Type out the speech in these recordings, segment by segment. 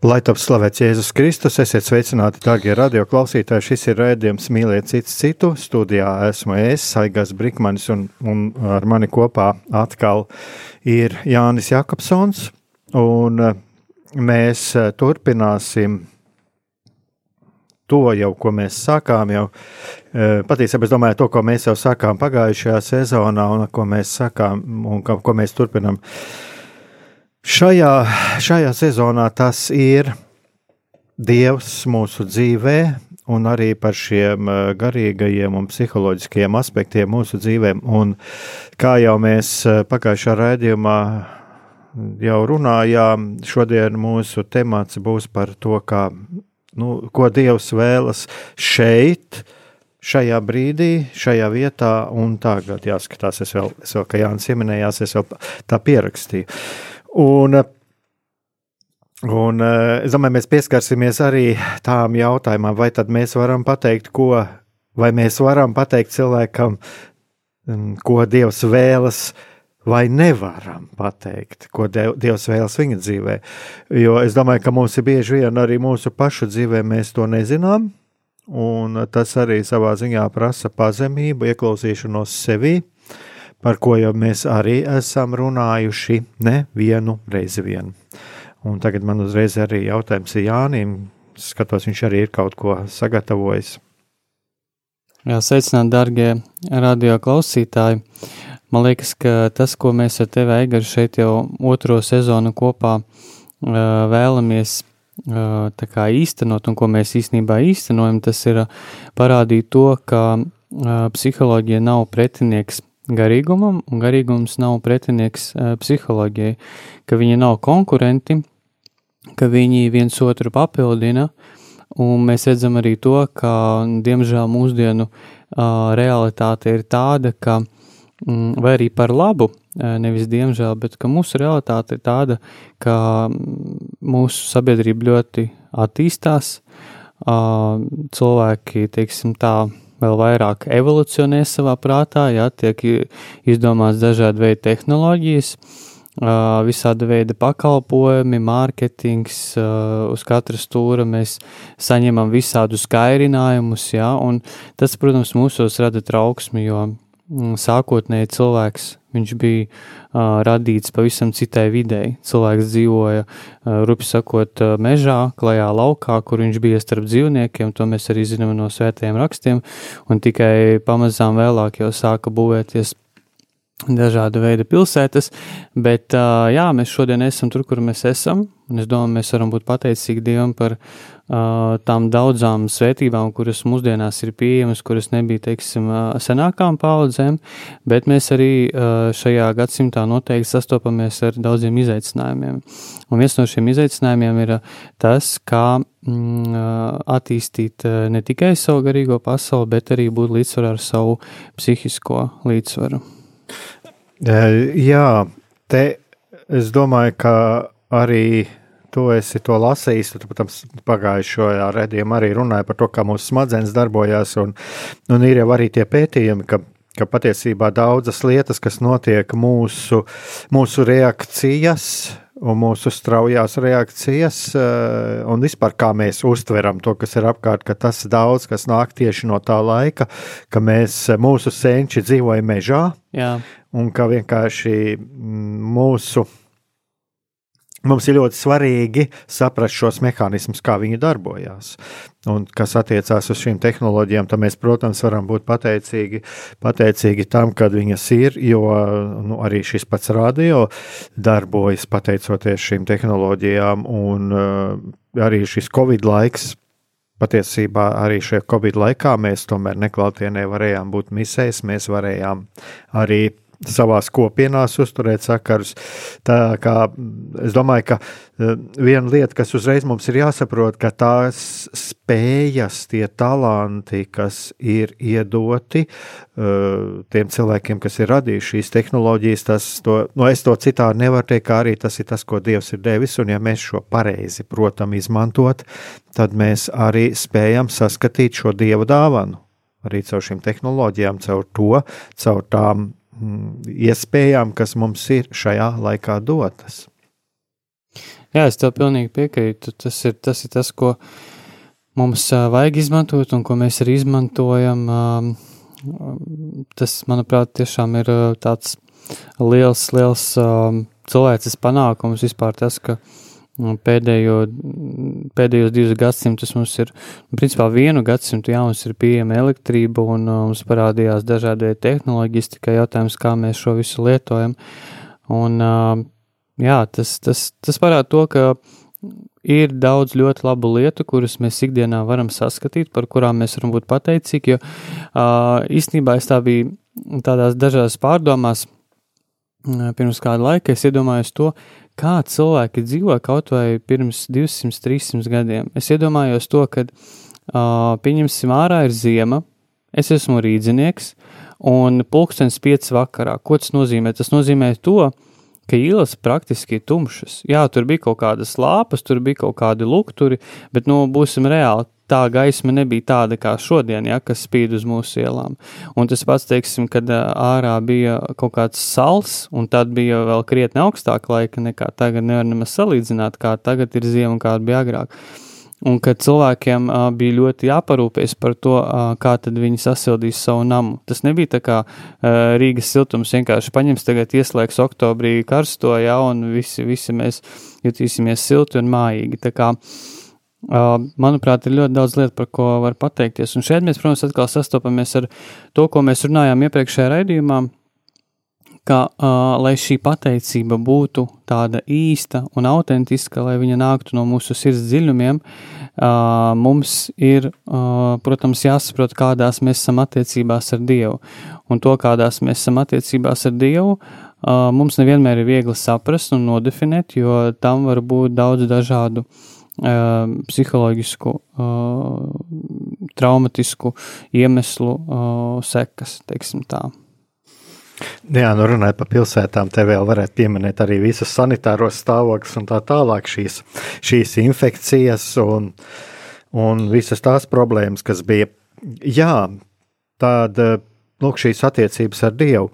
Lai top slavēts Jēzus Kristus, esiet sveicināti, darbie radio klausītāji. Šis ir raidījums Mīliet citu citu. Studijā esmu es, Saigas Brikmanis, un, un ar mani kopā atkal ir Jānis Jakobsons. Un eh, mēs eh, turpināsim to jau, ko mēs sākām jau. Eh, patiesībā es domāju, to, ko mēs jau sākām pagājušajā sezonā, un ko mēs sākām un ko, ko mēs turpinām Šajā, šajā sezonā tas ir Dievs mūsu dzīvē, un arī par šiem eh, garīgajiem un psiholoģiskajiem aspektiem mūsu dzīvēm. Un kā jau mēs eh, pagājušā raidījumā jau runājām, šodien mūsu temats būs par to, kā, nu, ko Dievs vēlas šeit, šajā brīdī, šajā vietā, un tagad jāskatās, es vēl, es vēl kā Jānis pieminējās, es vēl tā pierakstīju. Un, un es domāju, mēs pieskarsimies arī tām jautājumam, vai tad mēs varam pateikt, ko, vai mēs varam pateikt cilvēkam, mm, ko Dievs vēlas, vai nevaram pateikt, ko Dievs vēlas viņa dzīvē. Jo es domāju, ka mums ir bieži vien arī mūsu pašu dzīvē mēs to nezinām, un tas arī savā ziņā prasa pazemību, ieklausīšanos sevī par ko jau mēs arī esam runājuši ne vienu reizi vien. Un tagad man uzreiz arī jautājums ir Jānim. Skatos, viņš arī ir kaut ko sagatavojis. Jā, sveicināt, darbie radio klausītāji. Man liekas, ka tas, ko mēs ar tevi, Eigari, šeit jau otro sezonu kopā uh, vēlamies uh, īstenot, un ko mēs īstenībā īstenojam, tas ir parādīt to, ka uh, psiholoģija nav pretinieks garīgumam, un garīgums nav pretinieks psiholoģijai, ka viņi nav konkurenti, ka viņi viens otru papildina, un mēs redzam arī to, ka, diemžēl, mūsdienu realitāte ir tāda, ka, mm, vai arī par labu, nevis diemžēl, bet ka mūsu realitāte ir tāda, ka mūsu sabiedrība ļoti attīstās, cilvēki, teiksim tā, vēl vairāk evolucionē savā prātā, jā, tiek izdomāts dažādi veidi tehnoloģijas, visāda veida pakalpojumi, mārketings, uz katra stūra mēs saņemam visādus kairinājumus, jā, un tas, protams, mūsos rada trauksmi, jo sākotnēji cilvēks bija uh, radīts pavisam citai videi. Cilvēks dzīvoja, uh, rupi sakot, uh, mežā, klajā laukā, kur viņš bija starp dzīvniekiem. To mēs arī zinām no svētajiem rakstiem. Un tikai pamazām vēlāk jau sāka būvēties dažāda veida pilsētas, bet jā, mēs šodien esam tur, kur mēs esam, un es domāju, mēs varam būt pateicīgi Dievam par tām daudzām svētībām, kuras mūsdienās ir pieejamas, kuras nebija, teiksim, senākām paudzēm, bet mēs arī šajā gadsimtā noteikti sastopamies ar daudziem izaicinājumiem. Un viens no šiem izaicinājumiem ir tas, kā mm, attīstīt ne tikai savu garīgo pasauli, bet arī būt līdzsvarā ar savu psihisko līdzsvaru. Jā, te es domāju, ka arī tu esi to lasījis. Tu, protams, pagājušajā redzējumā arī runāja par to, kā mūsu smadzenes darbojas. Un, un ir jau arī tie pētījumi, ka, ka patiesībā daudzas lietas, kas notiek mūsu, mūsu reakcijas. Un mūsu straujās reakcijas, un vispār kā mēs uztveram to, kas ir apkārt, ka tas daudz kas nāk tieši no tā laika, ka mēs, mūsu senči dzīvoja mežā, Jā. un ka vienkārši mūsu mums ir ļoti svarīgi saprast šos mehānismus, kā viņi darbojas. Un kas attiecās uz šīm tehnoloģijām, tad mēs, protams, varam būt pateicīgi, pateicīgi tam, kad viņas ir, jo nu, arī šis pats radio darbojas pateicoties šīm tehnoloģijām, un uh, arī šis Covid laiks. Patiesībā arī šajā Covid laikā mēs tomēr neklātienē varējām būt misēs, mēs varējām arī savās kopienās uzturēt sakarus. Tā kā es domāju, ka e, viena lieta, kas uzreiz mums ir jāsaprot, ka tās spējas, tie talanti, kas ir iedoti e, tiem cilvēkiem, kas ir radījuši šīs tehnoloģijas, tas, to, no nu, es to citādi nevaru teikt, kā arī tas ir tas, ko Dievs ir devis, un ja mēs šo pareizi, protam, izmantot, tad mēs arī spējam saskatīt šo Dieva dāvanu arī caur šīm tehnoloģijām, caur to, caur tām Mm, iespējām, kas mums ir šajā laikā dotas. Jā, es tev pilnīgi piekrītu. Tas ir tas, ir tas ko mums vajag izmantot un ko mēs arī izmantojam. Tas, manuprāt, tiešām ir tāds liels, liels cilvēces panākums vispār tas, ka uh, Pēdējo, pēdējos divus gadsimtus mums ir, principā, vienu gadsimtu jā, mums ir pieejama elektrība un uh, mums parādījās dažādi tehnoloģijas, tikai jautājums, kā mēs šo visu lietojam. Un, uh, jā, tas, tas, tas parāda to, ka ir daudz ļoti labu lietu, kuras mēs ikdienā varam saskatīt, par kurām mēs varam būt pateicīgi, jo uh, īstenībā es tā biju tādās dažās pārdomās, pirms kāda laika es iedomājos to, kā cilvēki dzīvo kaut vai pirms 200, 300 gadiem. Es iedomājos to, ka, uh, pieņemsim, ārā ir ziema, es esmu rīdzinieks, un pulkstenis 5 vakarā. Ko tas nozīmē? Tas nozīmē to, ka ielas praktiski ir tumšas. Jā, tur bija kaut kādas lāpas, tur bija kaut kādi lukturi, bet, nu, būsim reāli, tā gaisma nebija tāda kā šodien, ja, kas spīd uz mūsu ielām. Un tas pats, teiksim, kad ārā bija kaut kāds sals, un tad bija vēl krietni augstāka laika nekā tagad, nevar nemaz salīdzināt, kā tagad ir ziema un kāda bija agrāk. Un kad cilvēkiem uh, bija ļoti jāparūpējas par to, uh, kā tad viņi sasildīs savu namu. Tas nebija tā kā uh, Rīgas siltums vienkārši paņems tagad ieslēgs oktobrī karsto, ja, un visi, visi mēs jutīsimies silti un mājīgi. Tā kā uh, Manuprāt, ir ļoti daudz lietu, par ko var pateikties. Un šeit mēs, protams, atkal sastopamies ar to, ko mēs runājām iepriekšējā raidījumā, ka, uh, lai šī pateicība būtu tāda īsta un autentiska, lai viņa nāktu no mūsu sirds dziļumiem, uh, mums ir, uh, protams, jāsaprot, kādās mēs esam attiecībās ar Dievu. Un to, kādās mēs esam attiecībās ar Dievu, uh, mums nevienmēr ir viegli saprast un nodefinēt, jo tam var būt daudz dažādu uh, psiholoģisku, traumatisku iemeslu sekas, teiksim tā. Jā, nu runājot par pilsētām, te vēl varētu pieminēt arī visus sanitāros stāvokļus un tā tālāk šīs, šīs infekcijas un, un visas tās problēmas, kas bija. Jā, tāda lūk, šīs attiecības ar Dievu.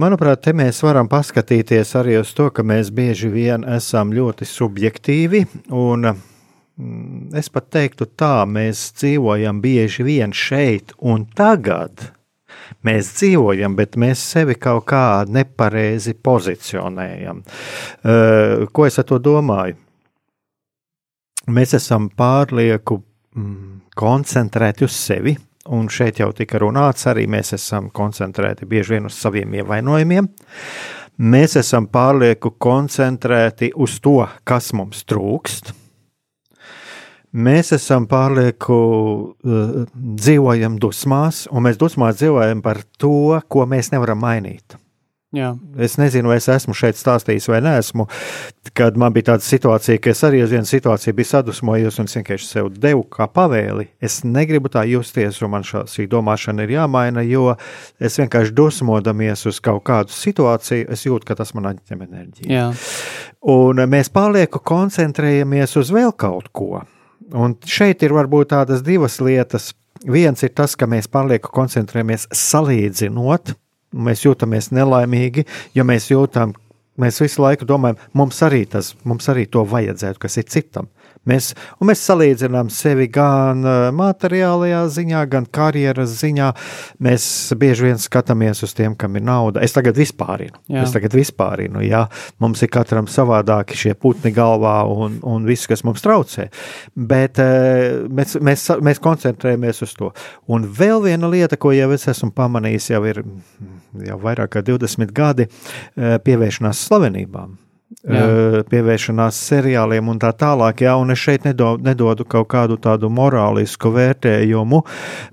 Manuprāt, te mēs varam paskatīties arī uz to, ka mēs bieži vien esam ļoti subjektīvi un Mm, es pat teiktu tā, mēs dzīvojam bieži vien šeit un tagad. Mēs dzīvojam, bet mēs sevi kaut kā nepareizi pozicionējam. Uh, ko es ar to domāju? Mēs esam pārlieku mm, koncentrēti uz sevi, un šeit jau tika runāts, arī mēs esam koncentrēti bieži vien uz saviem ievainojumiem. Mēs esam pārlieku koncentrēti uz to, kas mums trūkst, Mēs esam pārlieku uh, dzīvojam dusmās, un mēs dusmās dzīvojam par to, ko mēs nevaram mainīt. Jā. Es nezinu, vai es esmu šeit stāstījis vai nē, kad man bija tāda situācija, ka es arī uz vienu situāciju biju sadusmojies un vienkārši sev devu kā pavēli. Es negribu tā justies, un man šī domāšana ir jāmaina, jo es vienkārši dusmodamies uz kaut kādu situāciju, es jūtu, ka tas man atņem enerģiju. Jā. Un mēs pārlieku koncentrējamies uz vēl kaut ko. Un šeit ir varbūt tādas divas lietas. Viens ir tas, ka mēs pārlieku koncentrējamies salīdzinot, mēs jūtamies nelaimīgi, jo mēs jūtam, mēs visu laiku domājam, mums arī tas, mums arī to vajadzētu, kas ir citam. Mēs, mēs salīdzinām sevi gan materiālajā ziņā, gan karjeras ziņā. Mēs bieži vien skatāmies uz tiem, kam ir nauda. Es tagad vispārinu. Jā. Es tagad vispārinu. Jā. Mums ir katram savādāki šie putni galvā un, un viss, kas mums traucē. Bet mēs, mēs, mēs koncentrējamies uz to. Un vēl viena lieta, ko jau es esmu pamanījis, jau ir jau vairāk kā 20 gadi, pievēršanās slavenībām jā. pievēršanās seriāliem un tā tālāk. Jā, un es šeit nedodu, nedodu kaut kādu tādu morālisku vērtējumu,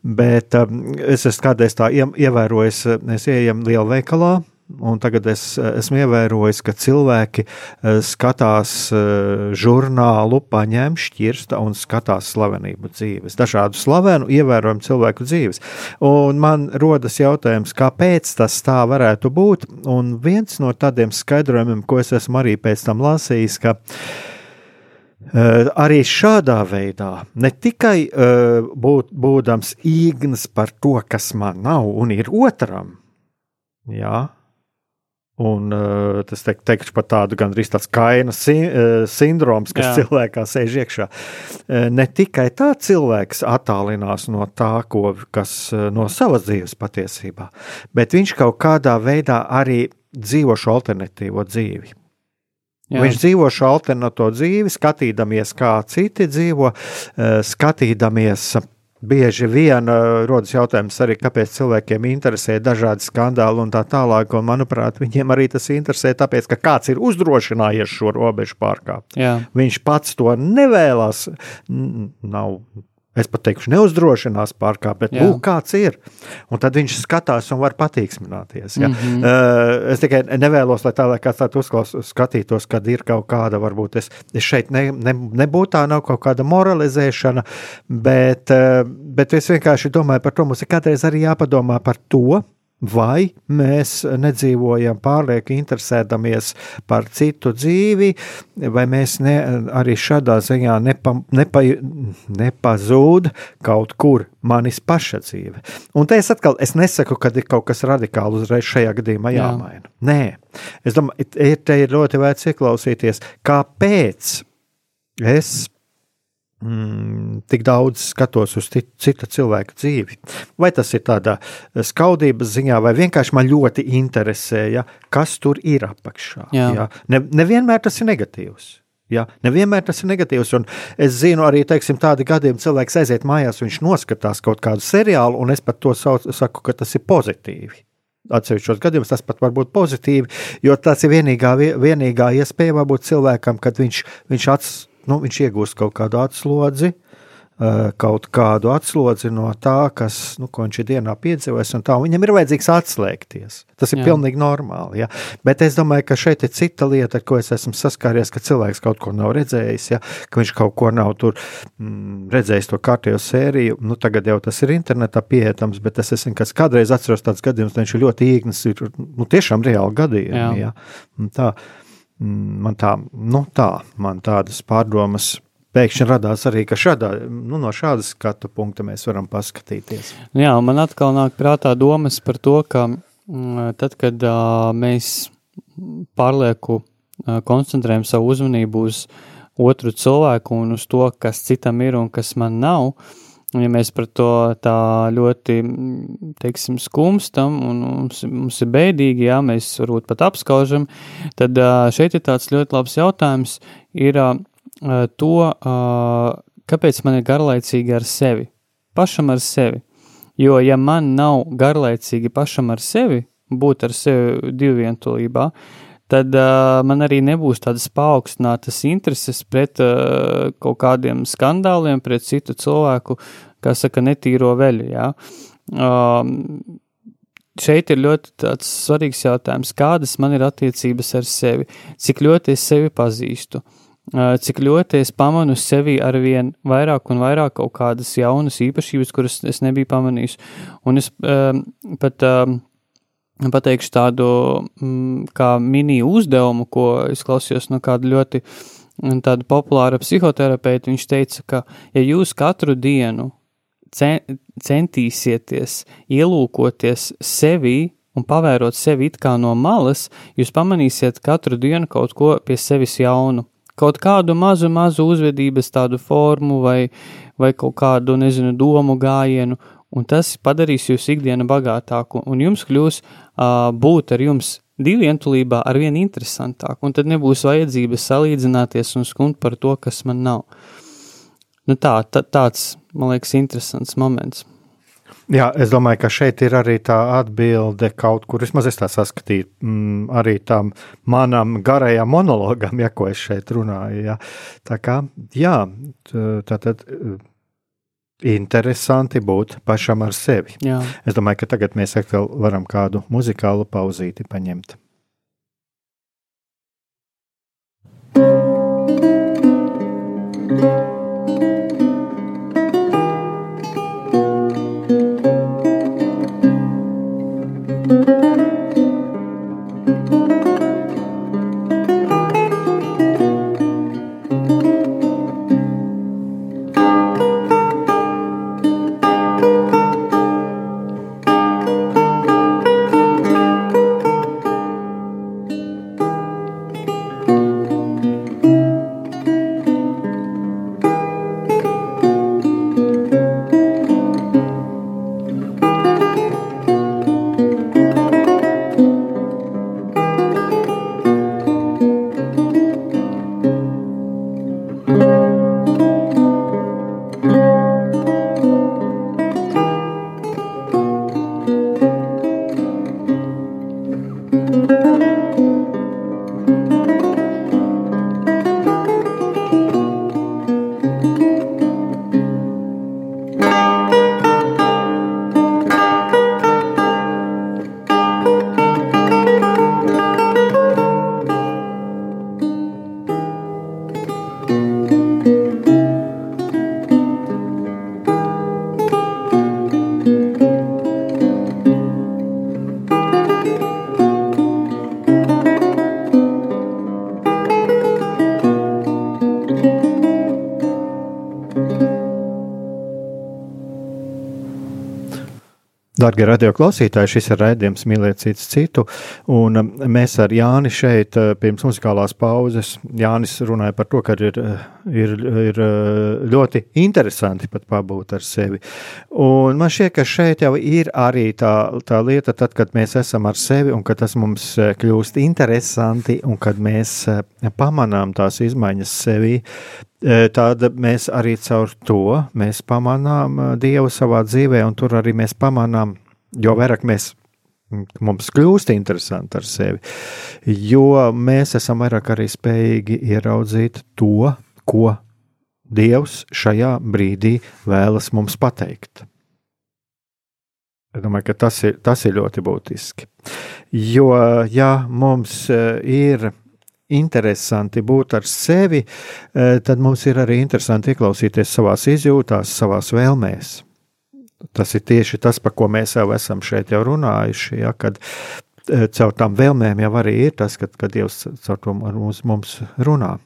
bet es esmu kādreiz tā ievērojis, es ieejam lielveikalā. Un tagad es esmu ievērojis, ka cilvēki eh, skatās eh, žurnālu, paņem šķirsta un skatās slavenību dzīves, dažādu slavenu, ievērojumu cilvēku dzīves. Un man rodas jautājums, kāpēc tas tā varētu būt? Un viens no tādiem skaidrojumiem, ko es esmu arī pēc tam lasījis, ka Uh, arī šādā veidā, ne tikai būt, būdams īgns par to, kas man nav un ir otram, jā, Un uh, tas te, teikšu par tādu gandrīz tāds kaina si, uh, sindroms, kas Jā. cilvēkā sēž iekšā. Uh, ne tikai tā cilvēks attālinās no tā, ko, kas uh, no savas dzīves patiesībā, bet viņš kaut kādā veidā arī dzīvo šo alternatīvo dzīvi. Jā. Viņš dzīvo šo alternatīvo dzīvi, skatīdamies, kā citi dzīvo, uh, skatīdamies bieži vien uh, rodas jautājums arī, kāpēc cilvēkiem interesē dažādi skandāli un tā tālāk. Un, manuprāt, viņiem arī tas interesē, tāpēc, ka kāds ir uzdrošinājies šo robežu pārkāpt. Viņš pats to nevēlas. Nav Es pat teikšu, neuzdrošinās pārkāpt, bet lūk, kāds ir. Un tad viņš skatās un var patīksmināties. Ja? Mm -hmm. uh, es tikai nevēlos, lai tā, lai kāds tāds uzklaus, skatītos, kad ir kaut kāda, varbūt es, es šeit ne, ne, nebūtu tā, nav kaut kāda moralizēšana, bet, uh, bet es vienkārši domāju par to, mums ir kādreiz arī jāpadomā par to, Vai mēs nedzīvojam pārlieku interesēdamies par citu dzīvi, vai mēs ne, arī šādā ziņā nepa, nepa, nepazūd kaut kur manis paša dzīve. Un te es atkal es nesaku, ka ir kaut kas radikāli uzreiz šajā gadījumā jāmaina. Jā. Nē, es domāju, te ir ļoti vērts ieklausīties, kāpēc es mm, tik daudz skatos uz cita cilvēka dzīvi. Vai tas ir tādā skaudības ziņā, vai vienkārši man ļoti interesē, ja, kas tur ir apakšā. Jā. Ja. Ne, nevienmēr tas ir negatīvs. Ja, nevienmēr tas ir negatīvs. Un es zinu, arī teiksim, tādi gadījumi, cilvēks aiziet mājās, viņš noskatās kaut kādu seriālu, un es pat to sauc, saku, ka tas ir pozitīvi. Atsevišķos gadījumos tas pat var būt pozitīvi, jo tas ir vienīgā, vienīgā iespēja varbūt cilvēkam, kad viņš, viņš atstāja nu, viņš iegūst kaut kādu atslodzi, kaut kādu atslodzi no tā, kas, nu, ko viņš ir dienā piedzīvojis, un tā, un viņam ir vajadzīgs atslēgties. Tas ir Jā. pilnīgi normāli, ja? bet es domāju, ka šeit ir cita lieta, ar ko es esmu saskāries, ka cilvēks kaut ko nav redzējis, ja? ka viņš kaut ko nav tur mm, redzējis to kārtējo sēriju, nu, tagad jau tas ir internetā pieejams, bet es esmu, kas kādreiz atceros tāds gadījums, viņš ir ļoti īgnis, ir, nu, tiešām reāli gadījumi, ja? Un tā, Mm, man tā, nu tā, man tādas pārdomas pēkšņi radās arī, ka šādā, nu, no šādas skatu punkta mēs varam paskatīties. Jā, man atkal nāk prātā domas par to, ka mm, tad, kad uh, mēs pārlieku uh, koncentrējam savu uzmanību uz otru cilvēku un uz to, kas citam ir un kas man nav, uh, ja mēs par to tā ļoti, teiksim, skumstam un mums, mums ir bēdīgi, jā, mēs varbūt pat apskaužam, tad šeit ir tāds ļoti labs jautājums, ir to, kāpēc man ir garlaicīgi ar sevi, pašam ar sevi. Jo, ja man nav garlaicīgi pašam ar sevi, būt ar sevi divvientulībā, tad uh, man arī nebūs tādas paaugstinātas intereses pret uh, kaut kādiem skandāliem, pret citu cilvēku, kā saka, netīro veļu. Ja? Um, šeit ir ļoti svarīgs jautājums, kādas man ir attiecības ar sevi, cik ļoti es sevi pazīstu, cik ļoti es pamanu sevi ar vien vairāk un vairāk kaut kādas jaunas īpašības, kuras es nebiju pamanījis. Un es um, pat um, pateikšu tādu mm, kā mini uzdevumu, ko es klausījos no kāda ļoti tāda populāra psihoterapeita. Viņš teica, ka ja jūs katru dienu centīsieties ielūkoties sevi un pavērot sevi it kā no malas, jūs pamanīsiet katru dienu kaut ko pie sevis jaunu kaut kādu mazu, mazu uzvedības tādu formu vai, vai kaut kādu, nezinu, domu gājienu, un tas padarīs jūsu ikdienu bagātāku, un jums kļūs uh, būt ar jums divu vientulībā ar vien interesantāk, un tad nebūs vajadzības salīdzināties un skumt par to, kas man nav. Nu tā, tā, tāds, man liekas, interesants moments. Jā, es domāju, ka šeit ir arī tā atbilde kaut kur, vismaz es tā saskatīju, mm, arī tam manam garajam monologam, ja ko es šeit runāju. Jā. Tā kā, jā, tā tad interesanti būt pašam ar sevi. Jā. Es domāju, ka tagad mēs atkal varam kādu muzikālu pauzīti paņemt. Darbie radioklausītāji, šis ir raidījums Mīlēt citu citu. Un um, mēs ar Jāni šeit uh, pirms muzikālās pauzes. Jānis runāja par to, ka ir, uh, ir, ir uh, ļoti interesanti pat pabūt ar sevi. Un man šķiet, ka šeit jau ir arī tā, tā lieta, tad, kad mēs esam ar sevi un kad tas mums kļūst interesanti un kad mēs pamanām tās izmaiņas sevī tad mēs arī caur to mēs pamanām Dievu savā dzīvē, un tur arī mēs pamanām, jo vairāk mēs mums kļūst interesanti ar sevi, jo mēs esam vairāk arī spējīgi ieraudzīt to, ko Dievs šajā brīdī vēlas mums pateikt. Es domāju, ka tas ir, tas ir ļoti būtiski. Jo, ja mums ir interesanti būt ar sevi, eh, tad mums ir arī interesanti ieklausīties savās izjūtās, savās vēlmēs. Tas ir tieši tas, par ko mēs jau esam šeit jau runājuši, ja, kad eh, caur tām vēlmēm jau arī ir tas, kad, kad Dievs caur to mums, mums runā.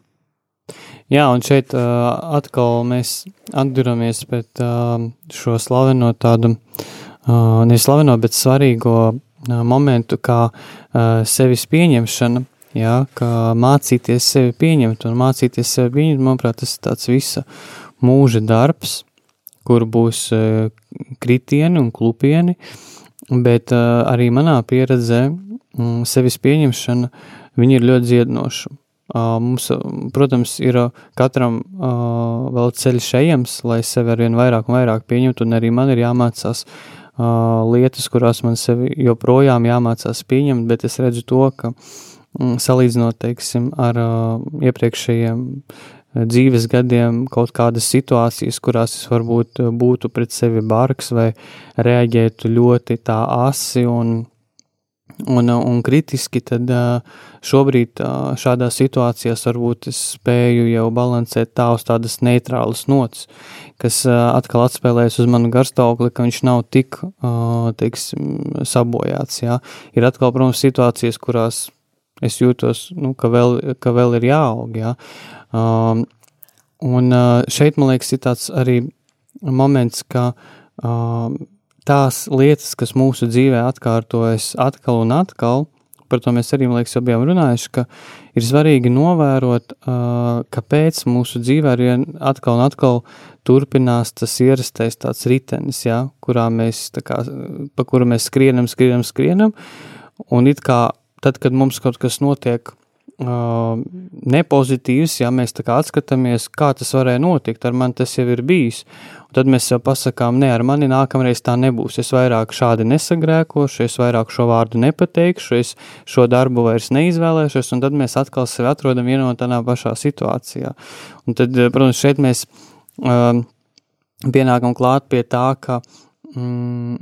Jā, un šeit uh, atkal mēs atduramies pēc uh, šo slaveno tādu, uh, nevis slaveno, bet svarīgo uh, momentu, kā uh, sevis pieņemšana, Jā, kā mācīties sevi pieņemt un mācīties sevi pieņemt, manuprāt, tas ir tāds visa mūža darbs, kur būs uh, kritieni un klupieni, bet uh, arī manā pieredzē um, sevis pieņemšana, viņi ir ļoti dziedinoša. Uh, mums, protams, ir katram vēl ceļš ejams, lai sevi arvien vairāk un vairāk pieņemtu, un arī man ir jāmācās lietas, kurās man sevi joprojām jāmācās pieņemt, bet es redzu to, ka uh, Mm, salīdzinot, teiksim, ar uh, iepriekšējiem uh, dzīves gadiem, kaut kādas situācijas, kurās es varbūt uh, būtu pret sevi bargs vai reaģētu ļoti tā asi un, un, un kritiski, tad šobrīd šādās situācijās varbūt es spēju jau balansēt tā uz tādas neitrālas nots, kas atkal atspēlējas uz manu garstāvokli, ka viņš nav tik, teiksim, sabojāts, jā. Ir atkal, protams, situācijas, kurās es jūtos, nu, ka, vēl, ka vēl ir jāaug. Jā. Um, un uh, šeit, man liekas, ir tāds arī moments, ka um, tās lietas, kas mūsu dzīvē atkārtojas atkal un atkal, par to mēs arī, man liekas, jau bijām runājuši, ka ir svarīgi novērot, kāpēc mūsu dzīvē arī atkal un atkal turpinās tas ierastais tāds ritenis, ja, kurā mēs, kā, pa kuru mēs skrienam, skrienam, skrienam, un it kā tad, kad mums kaut kas notiek uh, nepozitīvs, ja mēs tā kā atskatāmies, kā tas varēja notikt, ar mani tas jau ir bijis. Un tad mēs jau pasakām, ne, ar mani nākamreiz tā nebūs. Es vairāk šādi nesagrēkošu, es vairāk šo vārdu nepateikšu, es šo darbu vairs neizvēlēšos, un tad mēs atkal sevi atrodam tādā pašā situācijā. Un tad, protams, šeit mēs uh, pienākam klāt pie tā, ka mm,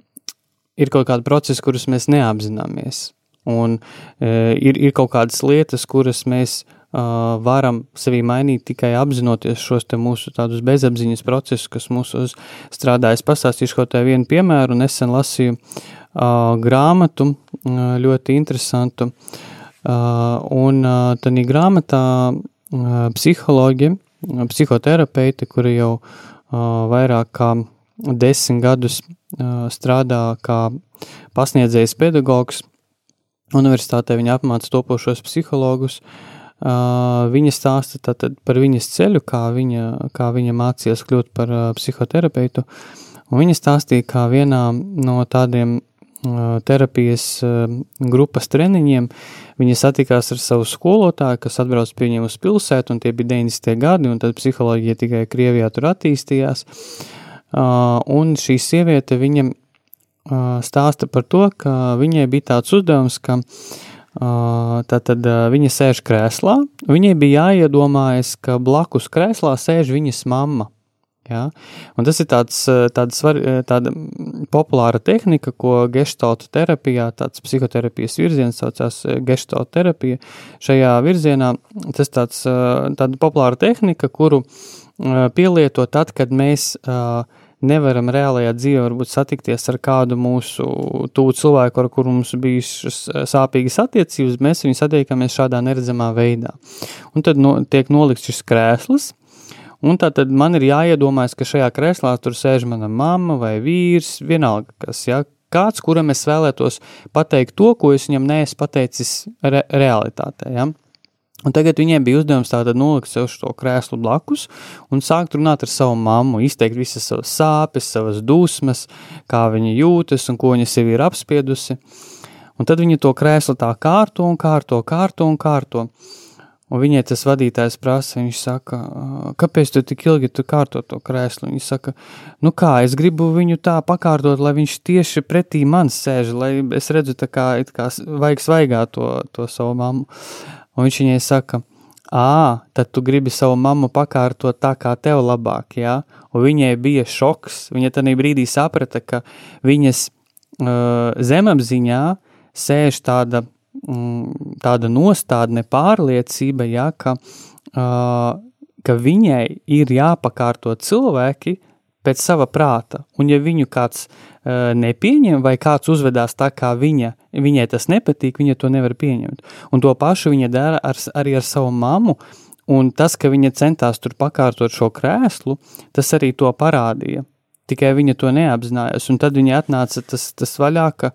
ir kaut kādi procesi, kurus mēs neapzināmies. Un e, ir, ir kaut kādas lietas, kuras mēs varam sevī mainīt tikai apzinoties šos mūsu tādus bezapziņas procesus, kas mūsu strādā. Es pastāstīšu kaut kādu vienu piemēru, nesen lasīju grāmatu, ļoti interesantu, un tādā grāmatā uh, psiholoģi, psihoterapeiti, kuri jau vairāk kā desmit gadus strādā kā pasniedzējs pedagogs, universitātē viņa apmāca topošos psihologus. Uh, viņa stāsta tātad par viņas ceļu, kā viņa, kā viņa mācījās kļūt par uh, psihoterapeitu. Un viņa stāstīja, kā vienā no tādiem terapijas grupas treniņiem viņa satikās ar savu skolotāju, kas atbrauc pie viņiem uz pilsētu, un tie bija 90. gadi, un tad psiholoģija tikai Krievijā tur attīstījās. Un šī sieviete viņam stāsta par to, ka viņai bija tāds uzdevums, ka tātad viņa sēž krēslā, viņai bija jāiedomājas, ka blakus krēslā sēž viņas mamma. Ja? Un tas ir tāds, tāds svar, tāda populāra tehnika, ko geštalta terapijā, tāds psihoterapijas virziens saucās geštalta terapija. Šajā virzienā tas tāds, tāda populāra tehnika, kuru pielieto tad, kad mēs uh, nevaram reālajā dzīvē varbūt satikties ar kādu mūsu tuvu cilvēku, ar kuru mums bijušas eh, sāpīgas attiecības, mēs viņu satiekamies šādā neredzamā veidā. Un tad no, tiek nolikts šis krēsls, un tā tad man ir jāiedomājas, ka šajā krēslā tur sēž mana mamma vai vīrs, vienalga kas, ja, kāds, kuram es vēlētos pateikt to, ko es viņam neesmu pateicis re realitātē, ja. Un tagad viņiem bija uzdevums tātad nolikt sev šo krēslu blakus un sākt runāt ar savu mammu, izteikt visas savas sāpes, savas dusmas, kā viņa jūtas un ko viņa sev ir apspiedusi. Un tad viņa to krēslu tā kārto un kārto, kārto un kārto. Un viņai tas vadītājs prasa, viņš saka, kāpēc tu tik ilgi tu kārto to krēslu? Viņa saka, nu kā, es gribu viņu tā pakārtot, lai viņš tieši pretī man sēž, lai es redzu tā kā, it kā vajag svaigā to, to savu mammu. Un viņš viņai saka, ā, tad tu gribi savu mammu pakārtot tā, kā tev labāk, jā? Un viņai bija šoks, viņa tajā brīdī saprata, ka viņas uh, zemapziņā sēž tāda, mm, tāda nostādne pārliecība, jā, ka, uh, ka viņai ir jāpakārto cilvēki pēc sava prāta, un ja viņu kāds uh, nepieņem, vai kāds uzvedās tā, kā viņa, viņai tas nepatīk, viņa to nevar pieņemt. Un to pašu viņa dara ar, arī ar savu mammu, un tas, ka viņa centās tur pakārtot šo krēslu, tas arī to parādīja. Tikai viņa to neapzinājās, un tad viņa atnāca tas, tas vaļā, ka,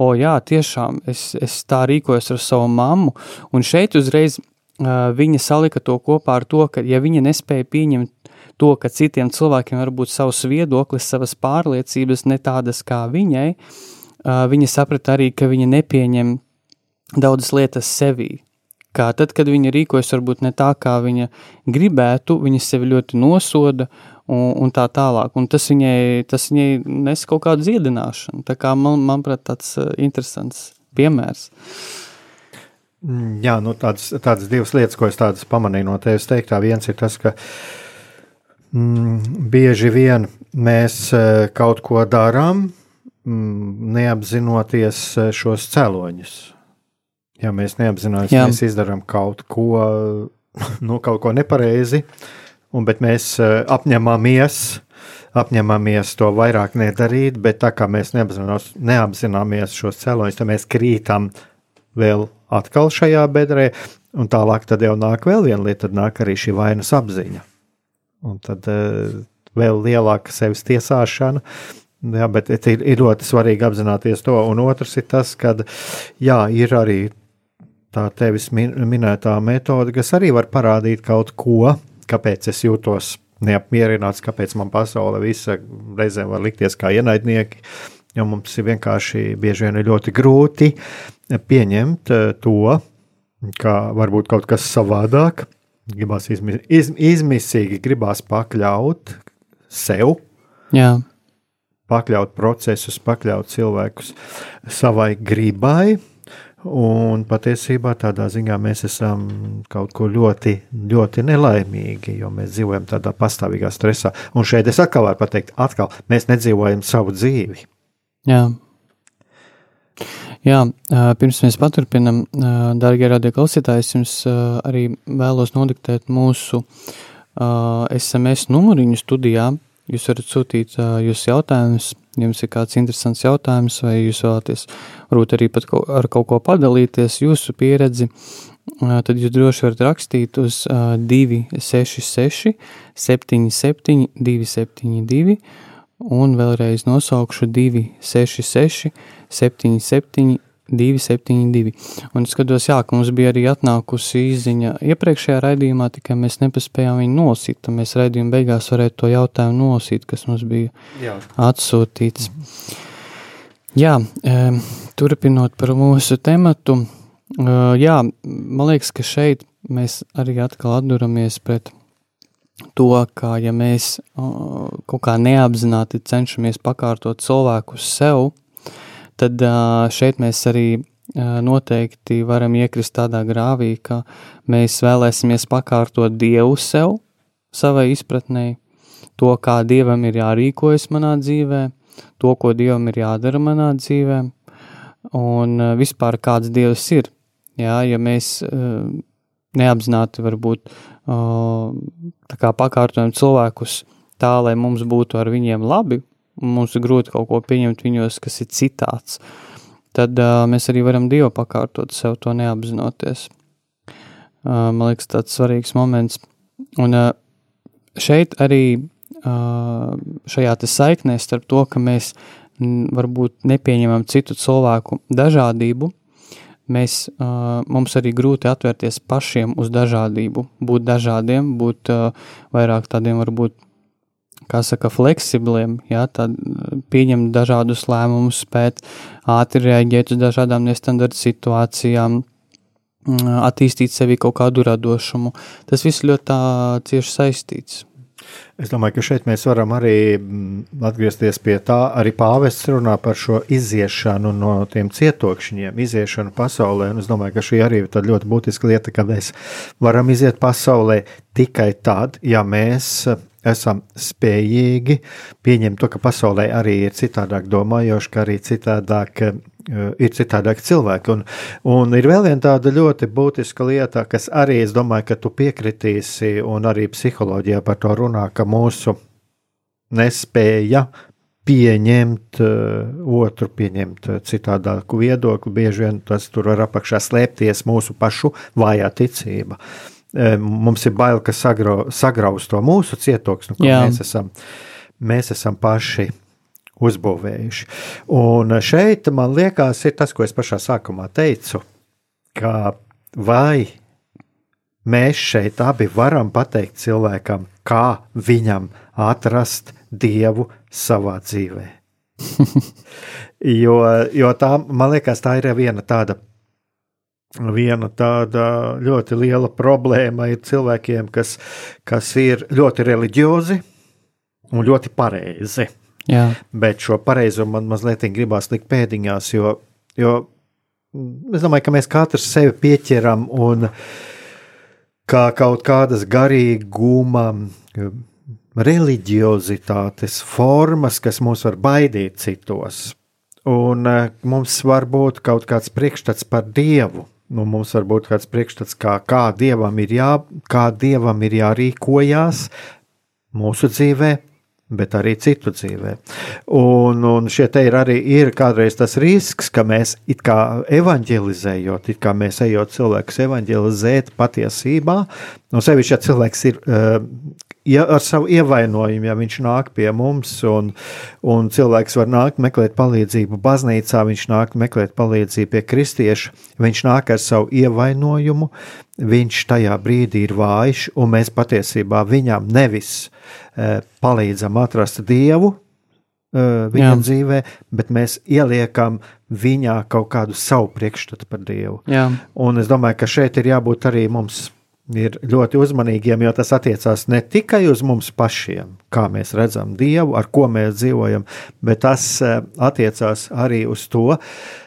o jā, tiešām, es, es tā rīkojos ar savu mammu, un šeit uzreiz uh, viņa salika to kopā ar to, ka ja viņa nespēja pieņemt to, ka citiem cilvēkiem var būt savs viedoklis, savas pārliecības, ne tādas kā viņai, viņa saprata arī, ka viņa nepieņem daudzas lietas sevī. Kā tad, kad viņa rīkojas varbūt ne tā, kā viņa gribētu, viņa sevi ļoti nosoda un, un tā tālāk. Un tas viņai, tas viņai nes kaut kādu dziedināšanu. Tā kā man, manuprāt, tāds interesants piemērs. Mm, jā, nu tādas, tādas divas lietas, ko es pamanīju no tevis teiktā. Viens ir tas, ka uh, Mm, bieži vien mēs e, kaut ko darām, mm, neapzinoties e, šos cēloņus. Ja mēs neapzināmies, ka mēs izdarām kaut ko, nu, kaut ko nepareizi, un, bet mēs e, apņemamies, apņemamies to vairāk nedarīt, bet tā kā mēs neapzināmies šos cēloņus, tad mēs krītam vēl atkal šajā bedrē, un tālāk tad jau nāk vēl viena lieta, tad nāk arī šī vainas apziņa. Un tad uh, vēl lielāka sevis tiesāšana. Jā, bet ir, ir ļoti svarīgi apzināties to. Un otrs ir tas, ka ir arī tā tevis min, minētā metode, kas arī var parādīt kaut ko, kāpēc es jūtos neapmierināts, kāpēc man pasaule visa reizēm var likties kā ienaidnieki. Jo mums ir vienkārši bieži vien ir ļoti grūti pieņemt eh, to, ka varbūt kaut kas savādāk, gribās izmi, iz, izmisīgi, gribās pakļaut sev. Jā. Pakļaut procesus, pakļaut cilvēkus savai gribai, Un patiesībā tādā ziņā mēs esam kaut ko ļoti, ļoti nelaimīgi, jo mēs dzīvojam tādā pastāvīgā stresā. Un šeit es atkal varu pateikt, atkal mēs nedzīvojam savu dzīvi. Jā. Jā, pirms mēs paturpinam, darbie radioklausītāji, es jums arī vēlos nodiktēt mūsu SMS numuriņu studijā. Jūs varat sūtīt jūsu jautājumus jums ir kāds interesants jautājums, vai jūs vēlaties varbūt arī pat ar kaut ko padalīties, jūsu pieredzi, tad jūs droši varat rakstīt uz 266 77 272 un vēlreiz nosaukšu 266 77 272. Un es skatos, jā, ka mums bija arī atnākusi īziņa iepriekšējā raidījumā, tikai mēs nepaspējām viņu nosīt. Tad mēs raidījuma beigās varētu to jautājumu nosīt, kas mums bija jā. atsūtīts. Jā, turpinot par mūsu tematu, e, jā, man liekas, ka šeit mēs arī atkal atduramies pret to, ka ja mēs kaut kā neapzināti cenšamies pakārtot cilvēku sev, tad šeit mēs arī noteikti varam iekrist tādā grāvī, ka mēs vēlēsimies pakārtot Dievu sev, savai izpratnē, to, kā Dievam ir jārīkojas manā dzīvē, to, ko Dievam ir jādara manā dzīvē, un vispār kāds Dievs ir. Jā, ja mēs neapzināti varbūt pakārtojam cilvēkus tā, lai mums būtu ar viņiem labi, mums ir grūti kaut ko pieņemt viņos, kas ir citāds, tad uh, mēs arī varam Dievu pakārtot sev to neapzinoties. Uh, man liekas, tāds svarīgs moments. Un uh, šeit arī uh, šajā saiknē starp to, ka mēs varbūt nepieņemam citu cilvēku dažādību, mēs, uh, mums arī grūti atvērties pašiem uz dažādību, būt dažādiem, būt uh, vairāk tādiem varbūt kā saka, fleksibliem, ja, tad pieņemt dažādus lēmumus, spēt ātri reaģēt uz dažādām nestandarta situācijām, attīstīt sevi kaut kādu radošumu. Tas viss ļoti cieši saistīts. Es domāju, ka šeit mēs varam arī atgriezties pie tā, arī pāvests runā par šo iziešanu no tiem cietokšņiem, iziešanu pasaulē. Un es domāju, ka šī arī ir ļoti būtiska lieta, ka mēs varam iziet pasaulē tikai tad, ja mēs esam spējīgi pieņemt to, ka pasaulē arī ir citādāk domājoši, ka arī citādāk eh, ir citādāk cilvēki. Un, un ir vēl viena tāda ļoti būtiska lieta, kas arī, es domāju, ka tu piekritīsi, un arī psiholoģijā par to runā, ka mūsu nespēja pieņemt uh, otru, pieņemt uh, citādāku viedokli, bieži vien tas tur var apakšā slēpties mūsu pašu vājā ticība. Uh, mums ir bail, ka sagrau, sagraus to mūsu cietoksni, ko Jā. mēs esam, mēs esam paši uzbūvējuši. Un šeit man liekas, ir tas, ko es pašā sākumā teicu, ka vai mēs šeit abi varam pateikt cilvēkam, kā viņam atrast dievu savā dzīvē. jo, jo tā, man liekas, tā ir viena tāda Viena tāda ļoti liela problēma ir cilvēkiem, kas, kas ir ļoti reliģiozi un ļoti pareizi. Jā. Bet šo pareizumu man mazliet gribās likt pēdiņās, jo, jo es domāju, ka mēs katrs sevi pieķeram un kā kaut kādas garīguma, reliģiozitātes formas, kas mūs var baidīt citos. Un eh, mums var būt kaut kāds priekšstats par Dievu, nu, mums var būt kāds priekšstats, kā, kā, dievam jā, kā dievam ir jārīkojās mūsu dzīvē, bet arī citu dzīvē. Un, un šeit ir arī ir kādreiz tas risks, ka mēs it kā evanģelizējot, it kā mēs ejot cilvēkus evanģelizēt patiesībā, no sevišķi, ja cilvēks ir uh, ar savu ievainojumu, ja viņš nāk pie mums, un, un cilvēks var nākt meklēt palīdzību baznīcā, viņš nāk meklēt palīdzību pie kristieša, viņš nāk ar savu ievainojumu, viņš tajā brīdī ir vājš, un mēs patiesībā viņam nevis e, palīdzam atrast dievu. E, viņa Jā. dzīvē, bet mēs ieliekam viņā kaut kādu savu priekšstatu par Dievu. Jā. Un es domāju, ka šeit ir jābūt arī mums ir ļoti uzmanīgiem, jo tas attiecās ne tikai uz mums pašiem, kā mēs redzam Dievu, ar ko mēs dzīvojam, bet tas eh, attiecās arī uz to,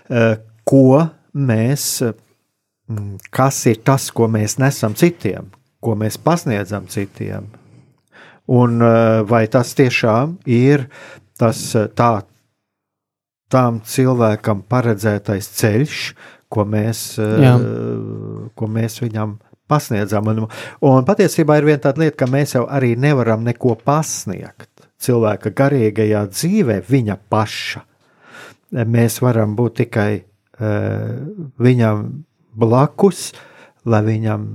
eh, ko mēs, mm, kas ir tas, ko mēs nesam citiem, ko mēs pasniedzam citiem. Un eh, vai tas tiešām ir tas tā, tām cilvēkam paredzētais ceļš, ko mēs, Jā. ko mēs viņam pasniedzam. Un, un patiesībā ir viena tāda lieta, ka mēs jau arī nevaram neko pasniegt cilvēka garīgajā dzīvē, viņa paša. Mēs varam būt tikai uh, viņam blakus, lai viņam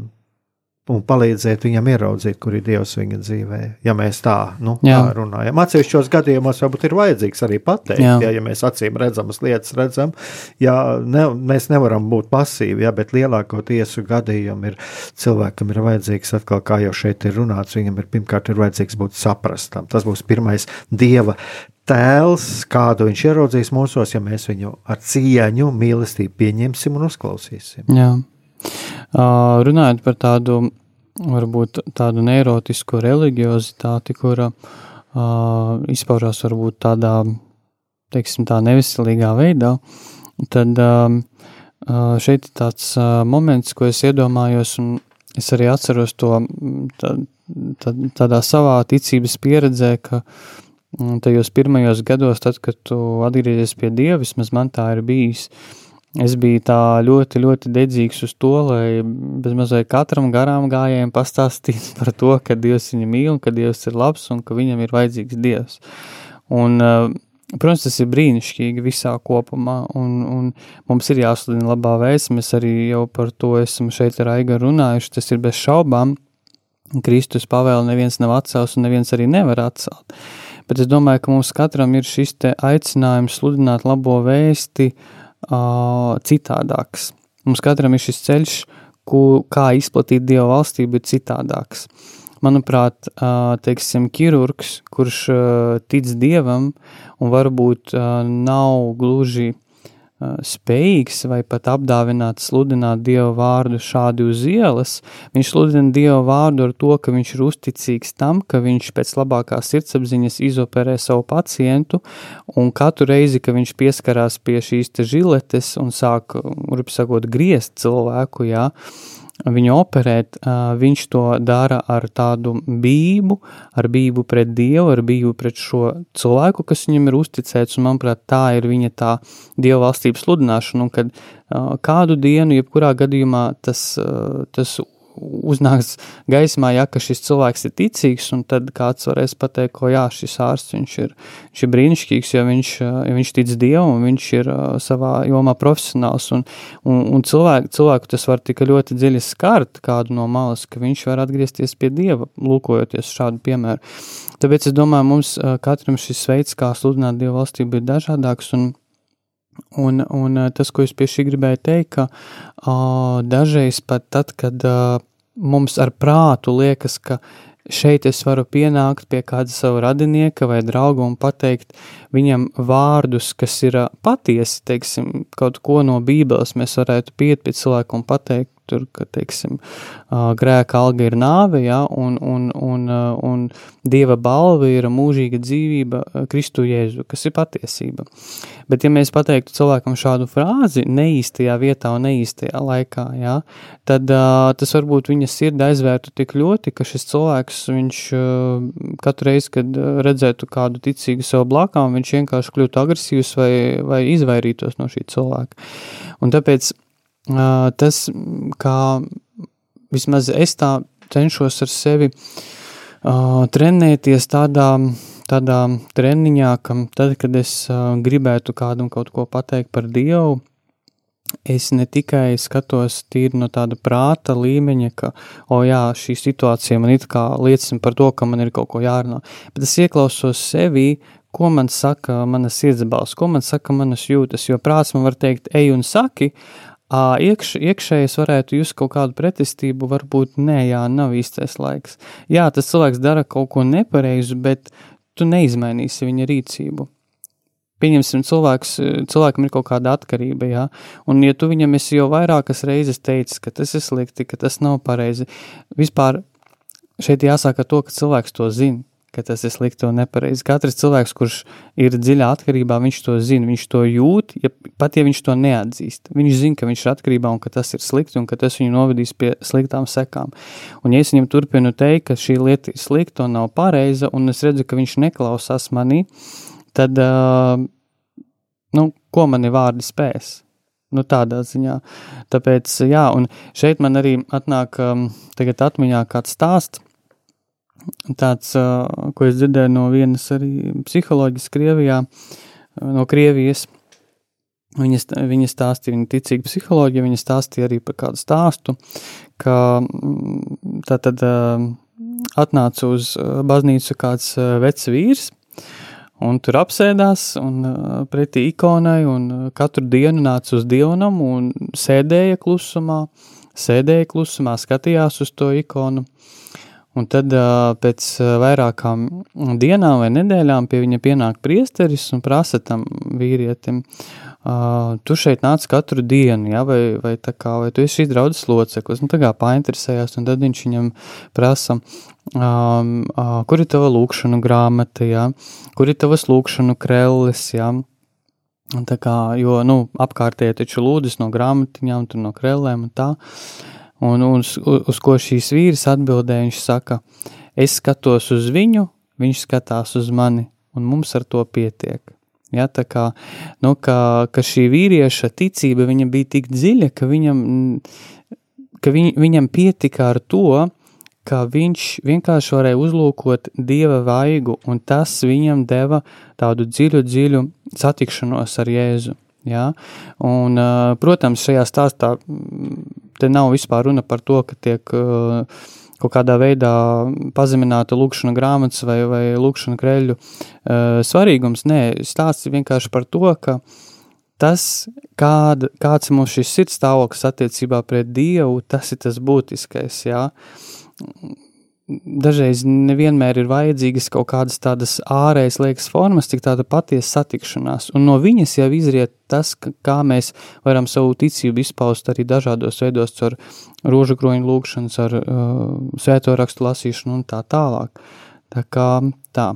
un palīdzēt viņam ieraudzīt, kur ir Dievs viņa dzīvē. Ja mēs tā, nu, tā runājam, atsevišķos gadījumos varbūt ir vajadzīgs arī pateikt, jā. Ja, ja mēs acīm redzamas lietas redzam, ja ne, mēs nevaram būt pasīvi, ja, bet lielākoties gadījumi ir cilvēkam ir vajadzīgs atkal, kā jau šeit ir runāts, viņam ir pirmkārt ir vajadzīgs būt saprastam. Tas būs pirmais Dieva tēls, kādu viņš ieraudzīs mūsos, ja mēs viņu ar cieņu, mīlestību pieņemsim un uzklausīsim. Jā. Runājot par tādu, varbūt tādu neirotisku religiozitāti, kura izpaužās varbūt tādā, teiksim tā, neveselīgā veidā, tad šeit ir tāds moments, ko es iedomājos, un es arī atceros to tā, tā, tādā savā ticības pieredzē, ka tajos pirmajos gados, tad, kad tu atgriezies pie Dieva, vismaz man tā ir bijis, uh, Es biju tā ļoti, ļoti dedzīgs uz to, lai bezmazliet katram garām gājējiem pastāstītu par to, ka Dievs viņu mīl, ka Dievs ir labs un ka viņam ir vajadzīgs Dievs. Un, eh, protams, tas ir brīnišķīgi visā kopumā, un, un mums ir jāsludina labā vēsts. Mēs arī jau par to esam šeit ar Aiga runājuši. Tas ir bez šaubām. Kristus pavēle neviens nav atcels un neviens arī nevar atcelt. Bet es domāju, ka mums katram ir šis aicinājums sludināt labo vēsti, uh, citādāks. Mums katram ir šis ceļš, ku, kā izplatīt Dieva valstību, ir citādāks. Manuprāt, teiksim, ķirurgs, kurš tic Dievam un varbūt nav gluži spējīgs vai pat apdāvināts sludināt Dieva vārdu šādi uz ielas, viņš sludina Dieva vārdu ar to, ka viņš ir uzticīgs tam, ka viņš pēc labākās sirdsapziņas izoperē savu pacientu, un katru reizi, kad viņš pieskarās pie šīs te žiletes un sāk, grubi sakot, griezt cilvēku, jā, ja, viņu operēt, viņš to dara ar tādu bību, ar bību pret Dievu, ar bību pret šo cilvēku, kas viņam ir uzticēts, un manuprāt, tā ir viņa tā Dieva valstības sludināšana, un kad kādu dienu, jebkurā gadījumā tas, tas uznāks gaismā, ja šis cilvēks ir ticīgs, un tad kāds varēs pateikt, ka jā, šis ārsts viņš ir, viņš ir brīnišķīgs, jo viņš, ja viņš tic Dievam, viņš ir savā jomā profesionāls, un, un, un cilvēku, cilvēku tas var tik ļoti dziļi skart kādu no malas, ka viņš var atgriezties pie Dieva, lūkojoties šādu piemēru. Tāpēc es domāju, mums katram šis veids, kā sludināt Dieva valstību, ir dažādāks, un Un, un tas, ko es pie šī gribēju teikt, ka uh, dažreiz pat tad, kad uh, mums ar prātu liekas, ka šeit es varu pienākt pie kāda sava radinieka vai drauga un pateikt viņam vārdus, kas ir patiesi, teiksim, kaut ko no bībeles mēs varētu piet pie cilvēku un pateikt, tur, ka, teiksim, grēka alga ir nāve, ja, un, un, un, un dieva balva ir mūžīga dzīvība Kristu Jēzu, kas ir patiesība. Bet, ja mēs pateiktu cilvēkam šādu frāzi neīstajā vietā un neīstajā laikā, ja, tad tas varbūt viņa sirdi aizvērtu tik ļoti, ka šis cilvēks, viņš katru reizi, kad redzētu kādu ticīgu sev blakām, viņš vienkārši kļūtu agresīvs vai, vai izvairītos no šī cilvēka. Un tāpēc tas, kā vismaz es tā cenšos ar sevi trenēties tādā, tādā treniņā, ka tad, kad es gribētu kādam kaut ko pateikt par Dievu, es ne tikai skatos tīri no tāda prāta līmeņa, ka, o jā, šī situācija man it kā liecina par to, ka man ir kaut ko jārunā, bet es ieklausos sevī, ko man saka manas sirdsbalss, ko man saka manas jūtas, jo prāts man var teikt, ej un saki, iekš, iekšēji es varētu just kaut kādu pretestību, varbūt nē, jā, nav īstais laiks. Jā, tas cilvēks dara kaut ko nepareizu, bet tu neizmainīsi viņa rīcību. Pieņemsim, cilvēks, cilvēkam ir kaut kāda atkarība, jā, un ja tu viņam esi jau vairākas reizes teicis, ka tas ir slikti, ka tas nav pareizi, vispār šeit jāsāk ar to, ka cilvēks to zina, ka tas ir slikti un nepareizi. Katrs cilvēks, kurš ir dziļā atkarībā, viņš to zina, viņš to jūt, ja, pat ja viņš to neatzīst. Viņš zina, ka viņš ir atkarībā un ka tas ir slikti un ka tas viņu novedīs pie sliktām sekām. Un ja es viņam turpinu teikt, ka šī lieta ir slikta un nav pareiza, un es redzu, ka viņš neklausās manī, tad, uh, nu, ko mani vārdi spēs? Nu, tādā ziņā. Tāpēc, jā, un šeit man arī atnāk um, atmiņā kāds stāsts, tāds, uh, ko es dzirdēju no vienas arī psiholoģijas Krievijā, no Krievijas. Viņa, viņa stāstīja, viņa ticīga psiholoģija, viņa stāstīja arī par kādu stāstu, ka tā tad uh, atnāca uz baznīcu kāds vecs vīrs, Un tur apsēdās un uh, pretī ikonai, un uh, katru dienu nāca uz dievnam un sēdēja klusumā, sēdēja klusumā, skatījās uz to ikonu. Un tad uh, pēc vairākām dienām vai nedēļām pie viņa pienāk priesteris un prasa tam vīrietim, uh, tu šeit nāc katru dienu, ja, vai, vai kā, vai tu esi šīs draudzes loceklis, nu tā kā painteresējās, un tad viņš viņam prasa, um, uh, kur ir tava lūkšanu grāmata, ja? kur ir tavas lūkšanu krelles, ja? Un tā kā, jo, nu, apkārtēji taču lūdzas no grāmatiņām, tur no krellēm un tā. Un uz, uz ko šīs vīras atbildē, viņš saka, es skatos uz viņu, viņš skatās uz mani, un mums ar to pietiek. Ja, tā kā, nu, ka, ka šī vīrieša ticība bija tik dziļa, ka viņam, ka viņ, viņam pietika ar to, ka viņš vienkārši varēja uzlūkot dieva vaigu, un tas viņam deva tādu dziļu, dziļu satikšanos ar Jēzu. Ja? Un, protams, šajā stāstā te nav vispār runa par to, ka tiek kaut kādā veidā pazemināta lūkšana grāmatas vai, vai lūkšana kreļu svarīgums. Nē, stāsts vienkārši par to, ka tas, kāda, kāds ir mūsu šis sirds stāvoklis attiecībā pret Dievu, tas ir tas būtiskais, jā. Dažreiz nevienmēr ir vajadzīgas kaut kādas tādas ārējas liekas formas, cik tāda patiesa satikšanās. Un no viņas jau izriet tas, ka, kā mēs varam savu ticību izpaust arī dažādos veidos, ar rožu groņu lūkšanas, ar uh, svēto rakstu lasīšanu un tā tālāk. Tā kā tā.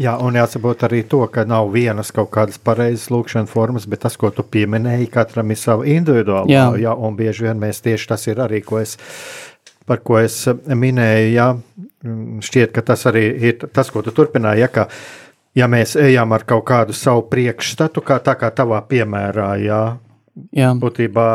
Jā, un jāsaprot arī to, ka nav vienas kaut kādas pareizas lūkšanas formas, bet tas, ko tu pieminēji, katram ir sava individuāla. Jā. jā, un bieži vien mēs tieši tas ir arī, ko es par ko es eh, minēju, jā, mm, šķiet, ka tas arī ir tas, ko tu turpināji. Ja, ka, ja mēs ejam ar kaut kādu savu priekšstatu, kā tā kā tavā piemērā, jā, jā. būtībā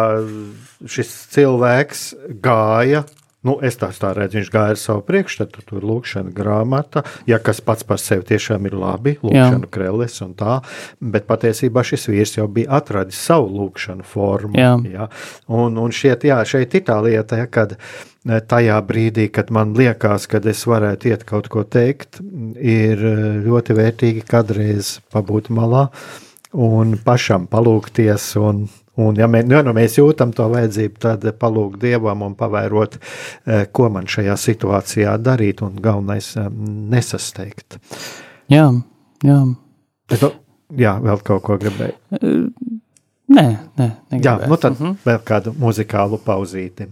šis cilvēks gāja Nu, es tā, tā redzu, viņš gāja ar savu priekšstatu, tur lūkšana grāmata, ja kas pats par sevi tiešām ir labi, lūkšana krelles un tā, bet patiesībā šis vīrs jau bija atradis savu lūkšanu formu. Jā. Jā. Un, un šiet, jā, šeit ir tā lieta, ja, kad eh, tajā brīdī, kad man liekas, kad es varētu iet kaut ko teikt, ir eh, ļoti vērtīgi kādreiz pabūt malā un pašam palūkties un Un, ja, mē, ja nu mēs jūtam to vajadzību, tad palūgt dievam un pavērot, eh, ko man šajā situācijā darīt, un galvenais eh, nesasteigt. Jā, jā. Bet, jā, vēl kaut ko gribēju. Nē, nē, negribēju. Jā, nu tad uh mhm. -huh. vēl kādu muzikālu pauzīti.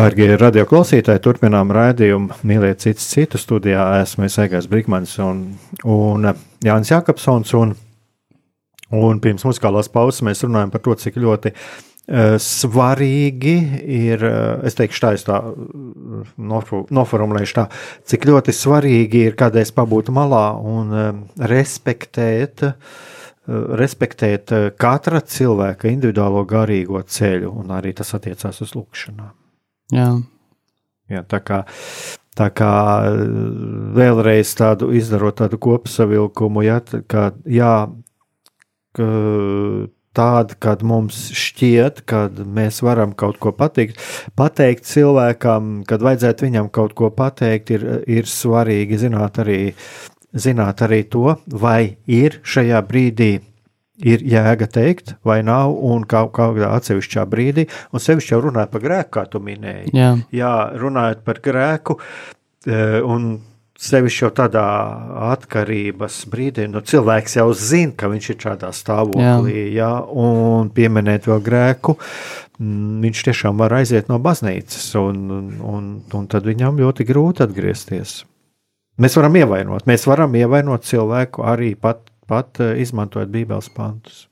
Dārgie radioklausītāji, turpinām raidījumu Mīliet citus citu studijā. Esmu Egāns Brīsmans un, un Jānis Jākapsons. Un, un pirms muzikālās pauzes mēs runājam par to, cik ļoti uh, svarīgi ir, uh, es teikšu tā, es tā uh, noformulēšu tā, cik ļoti svarīgi ir kādreiz pabūt malā un uh, respektēt uh, respektēt katra cilvēka individuālo garīgo ceļu, un arī tas attiecās uz lūkšanām. Jā. Jā, tā kā, tā kā vēlreiz tādu izdarot tādu kopsavilkumu, ja, kā, jā, tāda, kad mums šķiet, ka mēs varam kaut ko pateikt, pateikt cilvēkam, kad vajadzētu viņam kaut ko pateikt, ir, ir svarīgi zināt arī, zināt arī to, vai ir šajā brīdī ir jēga teikt, vai nav, un kā, kādā atsevišķā brīdī, un sevišķi jau runājot par grēku, kā tu minēji. Jā, Jā runājot par grēku, e, un sevišķi jau tādā atkarības brīdī, nu, cilvēks jau zina, ka viņš ir šādā stāvoklī, jā. Jā, un pieminēt vēl grēku, viņš tiešām var aiziet no baznīcas, un, un, un tad viņam ļoti grūti atgriezties. Mēs varam ievainot, mēs varam ievainot cilvēku arī pat pat eh, izmantojot Bībeles pantus.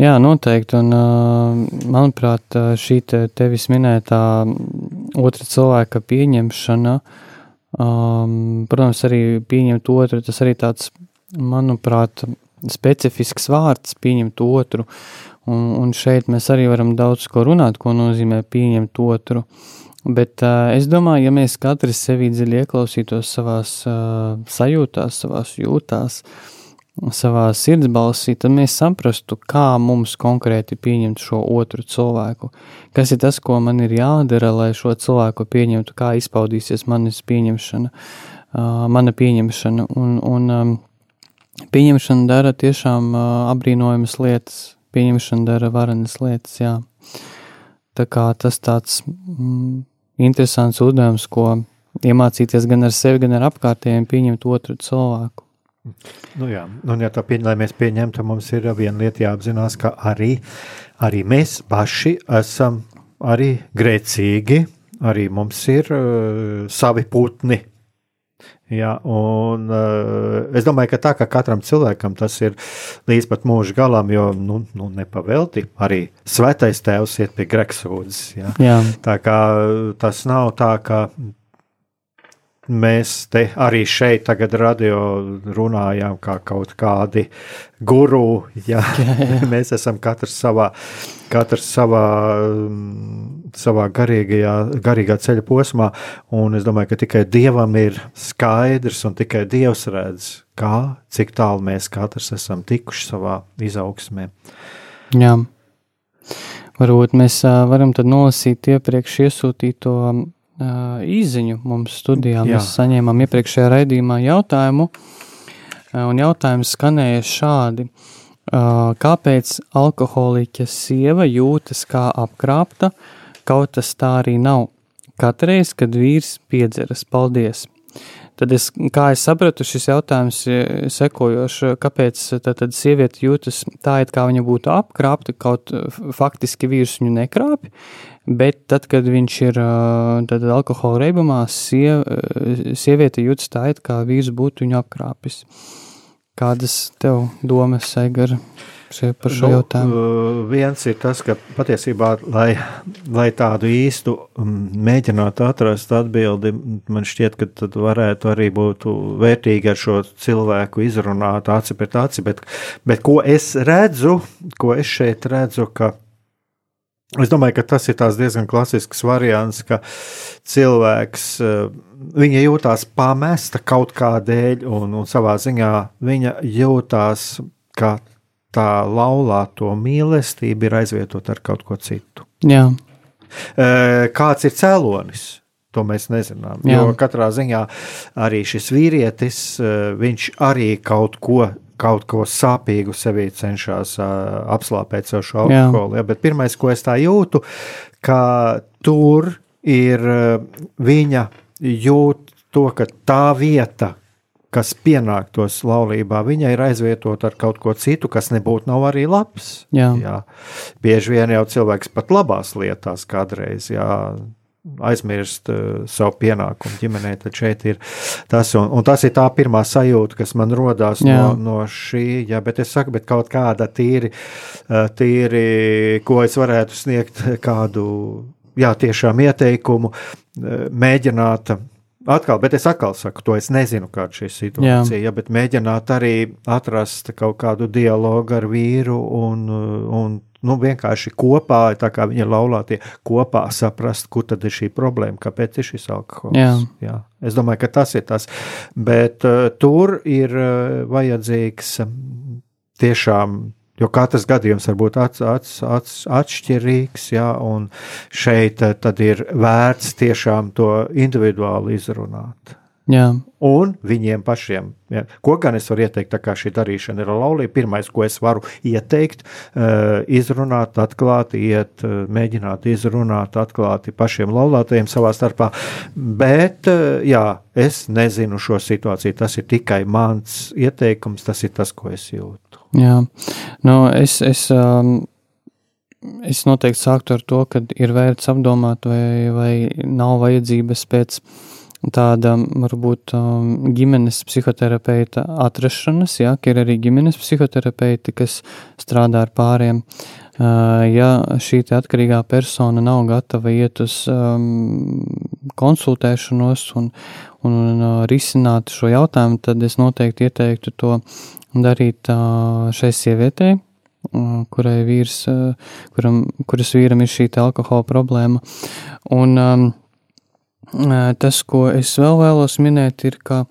Jā, noteikti. Un, eh, manuprāt, eh, šī te tevis minētā otra cilvēka pieņemšana, um, protams, arī pieņemt otru, tas arī tāds, manuprāt, specifisks vārds pieņemt otru. Un, un šeit mēs arī varam daudz ko runāt, ko nozīmē pieņemt otru. Bet uh, es domāju, ja mēs katrs sevi dziļi ieklausītos savās uh, sajūtās, savās jūtās, uh, savā sirdsbalsī, tad mēs saprastu, kā mums konkrēti pieņemt šo otru cilvēku. Kas ir tas, ko man ir jādara, lai šo cilvēku pieņemtu, kā izpaudīsies manis pieņemšana, mana pieņemšana. Un, un pieņemšana dara tiešām apbrīnojamas lietas, pieņemšana dara varenas lietas, jā. Tā kā tas tāds mm, interesants uzdevums, ko iemācīties gan ar sevi, gan ar apkārtējiem pieņemt otru cilvēku. Nu jā, un ja tā pieņem, lai mēs pieņemtu, mums ir viena lieta jāapzinās, ka arī, arī mēs paši esam arī grēcīgi, arī mums ir uh, savi putni. Jā, un uh, es domāju, ka tā kā katram cilvēkam tas ir līdz pat mūža galam, jo nu, nu, nepavelti arī svētais tēvs iet pie greksūdzes. Jā. Jā. Tā kā tas nav tā, ka mēs te arī šeit tagad radio runājām kā kaut kādi guru, ja mēs esam katrs savā, katrs savā, mm, savā garīgajā, garīgā ceļa posmā, un es domāju, ka tikai Dievam ir skaidrs un tikai Dievs redz, kā, cik tālu mēs katrs esam tikuši savā izaugsmē. Jā. Varbūt mēs varam tad nolasīt iepriekš iesūtīto uh, īziņu mums studijā. Jā. Mēs saņēmām iepriekšējā raidījumā jautājumu, uh, un jautājums skanēja šādi. Uh, kāpēc alkoholiķa sieva jūtas kā apkrāpta, kaut tas tā arī nav? Katreiz, kad vīrs piedzeras, paldies! Tad, es, kā es sapratu, šis jautājums ir sekojošs. Kāpēc tad sieviete jūtas tā, it kā viņa būtu apkrāpta, kaut faktiski vīrs viņu nekrāpj, Bet tad, kad viņš ir tad, alkohola reibumā, siev, sieviete jūtas tā, it kā vīrs būtu viņu apkrāpis. Kādas tev domas, Egar, par šo nu, jautājumu? Viens ir tas, ka patiesībā, lai, lai tādu īstu mēģinātu atrast atbildi, man šķiet, ka tad varētu arī būt vērtīgi ar šo cilvēku izrunāt aci pret aci, bet, bet ko es redzu, ko es šeit redzu, ka Es domāju, ka tas ir diezgan klasisks variants, ka cilvēks eh, viņa jūtās pamesta kaut kā dēļ, un, un savā ziņā viņa jūtās, ka tā laulāto mīlestība ir aizvietota ar kaut ko citu. Jā. Kāds ir cēlonis? To mēs nezinām. Jā. Jo katrā ziņā arī šis vīrietis, viņš arī kaut ko kaut ko sāpīgu sevī cenšas uh, apslāpēt savu šo alkoholu. Ja, bet pirmais, ko es tā jūtu, ka tur ir uh, viņa jūt to, ka tā vieta, kas pienāktos laulībā, viņa ir aizvietota ar kaut ko citu, kas nebūtu nav arī labs. Jā. Jā. Bieži vien jau cilvēks pat labās lietās kādreiz jā, aizmirst uh, savu pienākumu ģimenē, tad šeit ir tas, un, un tas ir tā pirmā sajūta, kas man rodās Jā. no, no šī, jā, bet es saku, bet kaut kāda tīri, uh, tīri, ko es varētu sniegt kādu, jā, tiešām ieteikumu, mēģināt Atkal, bet es atkal saku, to es nezinu, kāda šī situācija, Jā. ja, bet mēģināt arī atrast kaut kādu dialogu ar vīru un, un nu, vienkārši kopā, tā kā viņa laulātie, kopā saprast, kur tad ir šī problēma, kāpēc ir šis alkohols. Jā. Jā. Es domāju, ka tas ir tas. Bet uh, tur ir uh, vajadzīgs tiešām Jo katrs gadījums var būt ats, ats, ats, atšķirīgs, ja, un šeit eh, tad ir vērts tiešām to individuāli izrunāt. Jā. Un viņiem pašiem. Ja. Ko gan es varu ieteikt, tā kā šī darīšana ir laulība? Pirmais, ko es varu ieteikt, uh, izrunāt, atklāti, iet, uh, mēģināt izrunāt, atklāti pašiem laulātajiem savā starpā. Bet, jā, es nezinu šo situāciju. Tas ir tikai mans ieteikums, tas ir tas, ko es jūtu. Jā, nu, es. es um... Es noteikti sāktu ar to, ka ir vērts apdomāt, vai, vai nav vajadzības pēc tāda varbūt um, ģimenes psihoterapeita atrašanas, ja, ka ir arī ģimenes psihoterapeiti, kas strādā ar pāriem. Uh, ja šī atkarīgā persona nav gatava iet uz um, konsultēšanos un, un, un uh, risināt šo jautājumu, tad es noteikti ieteiktu to darīt šai sievietei, kurai vīrs, kuram, kuras vīram ir šī alkohola problēma. Un, um, Tas, ko es vēl vēlos minēt, ir, ka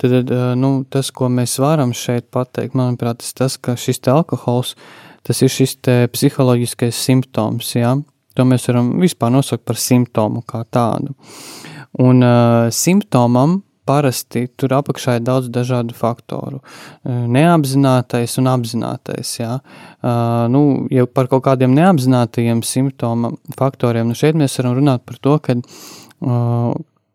tad, nu, tas, ko mēs varam šeit pateikt, manuprāt, ir tas, ka šis alkohols, tas ir šis psiholoģiskais simptoms, jā? to mēs varam vispār nosaukt par simptomu kā tādu. Un uh, simptomam parasti tur apakšā ir daudz dažādu faktoru. Neapzinātais un apzinātais. Jā. Uh, nu, ja par kaut kādiem neapzinātajiem simptomu faktoriem, nu šeit mēs varam runāt par to, ka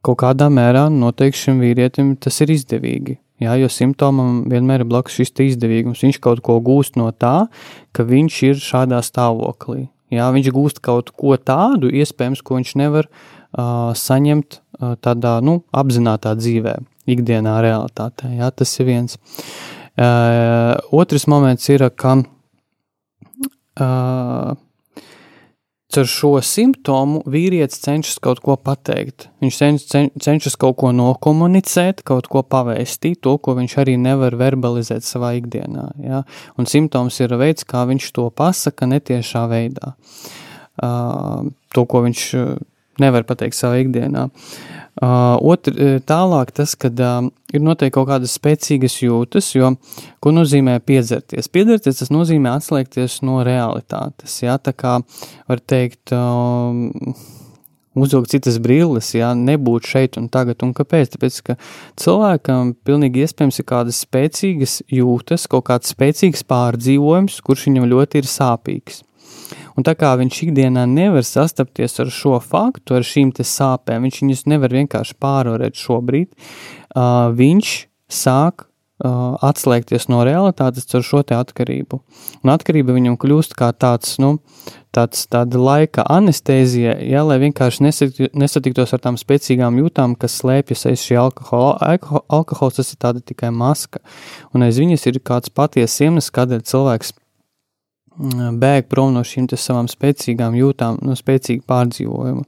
kaut kādā mērā noteikti šim vīrietim tas ir izdevīgi. Jā, jo simptomam vienmēr ir blakus šis izdevīgums. Viņš kaut ko gūst no tā, ka viņš ir šādā stāvoklī. Jā, viņš gūst kaut ko tādu, iespējams, ko viņš nevar uh, saņemt tādā nu, apzinātajā dzīvē, ikdienā, realitātē. Jā, tas ir viens. Otrs moments ir, ka Ar šo simptomu vīrietis cenšas kaut ko pateikt. Viņš cen, cenšas kaut ko nokomunicēt, kaut ko pavēstīt, to, ko viņš arī nevar verbalizēt savā ikdienā. Ja? Un simptoms ir veids, kā viņš to pasaka netiešā veidā. Uh, to, ko viņš nevar pateikt savā ikdienā. Uh, otr, tālāk tas, kad uh, ir noteikti kaut kādas spēcīgas jūtas, jo, ko nozīmē piedzerties? Piedzerties, tas nozīmē atslēgties no realitātes, jā, tā kā var teikt, uh, uzvilkt citas brilles, jā, nebūt šeit un tagad, un kāpēc? Tāpēc, ka cilvēkam pilnīgi iespējams ir kādas spēcīgas jūtas, kaut kāds spēcīgs pārdzīvojums, kurš viņam ļoti ir sāpīgs. Un tā kā viņš ikdienā nevar sastapties ar šo faktu, ar šīm sāpēm, viņš viņus nevar vienkārši pārvarēt šobrīd, uh, viņš sāk uh, atslēgties no realitātes ar šo atkarību. Un atkarība viņam kļūst kā tāds, nu, tāds tāda laika anestēzija, ja, lai vienkārši nesatiktos, ar tām spēcīgām jūtām, kas slēpjas aiz šī alkohola. Alkohol, alkohols tas ir tikai maska, un aiz viņas ir kāds patiesa iemesls, kādēļ cilvēks bēg prom no šīm savām spēcīgām jūtām, no spēcīga pārdzīvojuma.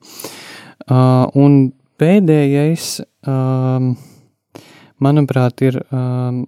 Uh, un pēdējais, um, manuprāt, ir um,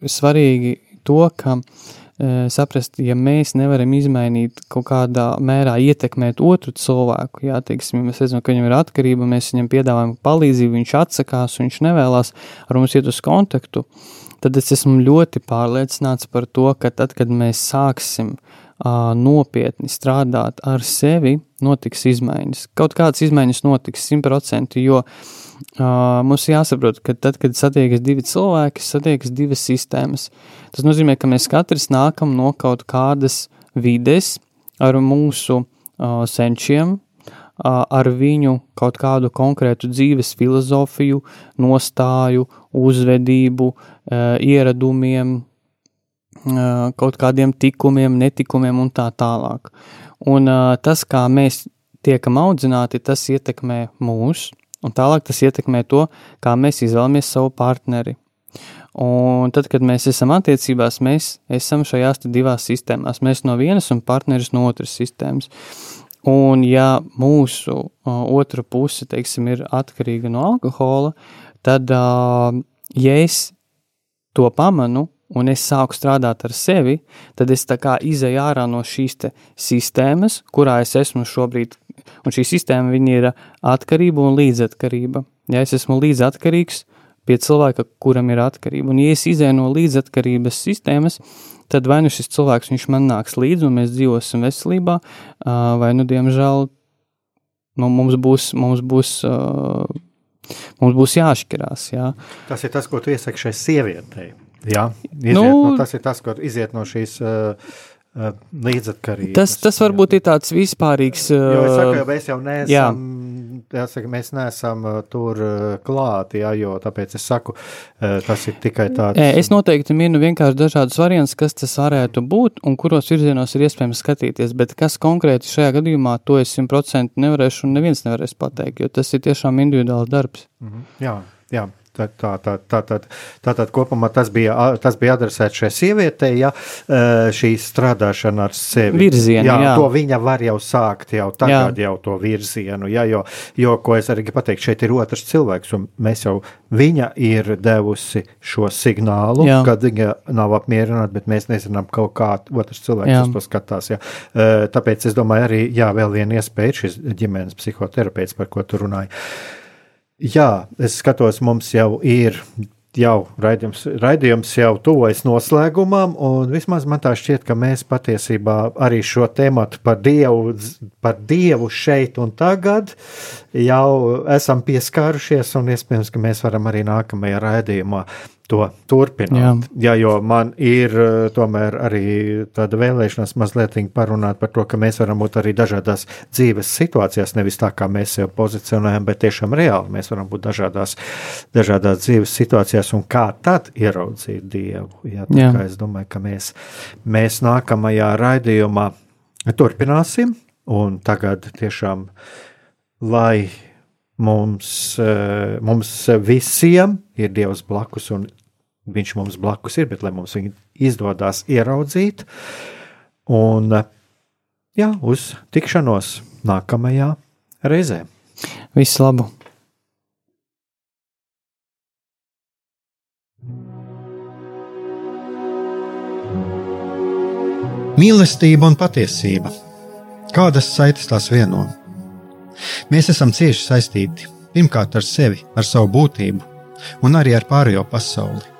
svarīgi to, ka uh, saprast, ja mēs nevaram izmainīt kaut kādā mērā ietekmēt otru cilvēku, jā, teiksim, mēs redzam, ka viņam ir atkarība, mēs viņam piedāvājam palīdzību, viņš atsakās, viņš nevēlas ar mums iet uz kontaktu, uh, tad es esmu ļoti pārliecināts par to, ka tad, kad mēs sāksim uh, nopietni strādāt ar sevi, notiks izmaiņas. Kaut kādas izmaiņas notiks simtprocentīgi, jo uh, mums jāsaprot, ka tad, kad satiekas divi cilvēki, satiekas divas sistēmas. Tas nozīmē, ka mēs katrs nākam no kaut kādas vides ar mūsu uh, senčiem, ar viņu kaut kādu konkrētu dzīves filozofiju, nostāju, uzvedību, ieradumiem, kaut kādiem tikumiem, netikumiem un tā tālāk. Un tas, kā mēs tiekam audzināti, tas ietekmē mūs, un tālāk tas ietekmē to, kā mēs izvēlamies savu partneri. Un tad, kad mēs esam attiecībās, mēs esam šajās divās sistēmās. Mēs no vienas un partneris no otras sistēmas. Un ja mūsu uh, otra puse, teiksim, ir atkarīga no alkohola, tad, uh, ja es to pamanu, un es sāku strādāt ar sevi, tad es tā kā izēju ārā no šīs sistēmas, kurā es esmu šobrīd, un šī sistēma ir atkarība un līdzatkarība. Ja es esmu līdzatkarīgs pie cilvēka, kuram ir atkarība, un ja es izēju no līdzatkarības sistēmas, tad vai nu šis cilvēks man nāks līdzi, un mēs dzīvosim veselībā, vai nu, diemžēl, nu, mums būs, mums būs mums būs jāšķirās. Jā. Tas ir tas, ko tu iesaki šai sievietei. Jā, nu, no, tas ir tas, kur iziet no šīs uh, līdzatkarības. Tas, tas varbūt ir tāds vispārīgs. Jo es saku, mēs jau neesam, jā. jāsaka, mēs neesam tur klāti, jā, jo tāpēc es saku, tas ir tikai tāds. Es noteikti minu vienkārši dažādus variantus, kas tas varētu būt un kuros virzienos ir iespējams skatīties, bet kas konkrēti šajā gadījumā, to es simtprocentīgi nevarēšu un neviens nevarēs pateikt, jo tas ir tiešām individuāls darbs. -hmm. Jā, jā. Tā, tā, tā, tā, tā, tā tad kopumā tas bija, tas bija adresēts šai sievietei, ja šī strādāšana ar sevi. Virzienu, jā, jā. To viņa var jau sākt jau tagad, jā. jau to virzienu, ja, jo, jo, ko es arī pateicu, šeit ir otrs cilvēks, un mēs jau, viņa ir devusi šo signālu, jā. kad viņa nav apmierināta, bet mēs nezinām kaut kā otrs cilvēks jā. uz to skatās, ja. Tāpēc es domāju arī, jā, vēl viena iespēja šis ģimenes psihoterapeits, par ko tu runāji. Jā, es skatos, mums jau ir jau raidījums, raidījums jau tuvojas noslēgumam, un vismaz man tā šķiet, ka mēs patiesībā arī šo tēmu par Dievu, par Dievu šeit un tagad jau esam pieskārušies, un iespējams, ka mēs varam arī nākamajā raidījumā to turpināt. Jā. Jā, jo man ir eh, tomēr arī tāda vēlēšanās mazliet parunāt par to, ka mēs varam būt arī dažādās dzīves situācijās, nevis tā kā mēs sev pozicionējam, bet tiešām reāli mēs varam būt dažādās, dažādās dzīves situācijās un kā tad ieraudzīt Dievu. Jā, Jā. Es domāju, ka mēs, mēs nākamajā raidījumā turpināsim un tagad tiešām, lai mums, eh, mums visiem ir Dievs blakus un viņš mums blakus ir, bet lai mums viņu izdodas ieraudzīt. Un jā, uz tikšanos nākamajā reizē. Visu labu! Mīlestība un patiesība. Kādas saites tās vieno? Mēs esam cieši saistīti pirmkārt ar sevi, ar savu būtību, un arī ar pārējo pasauli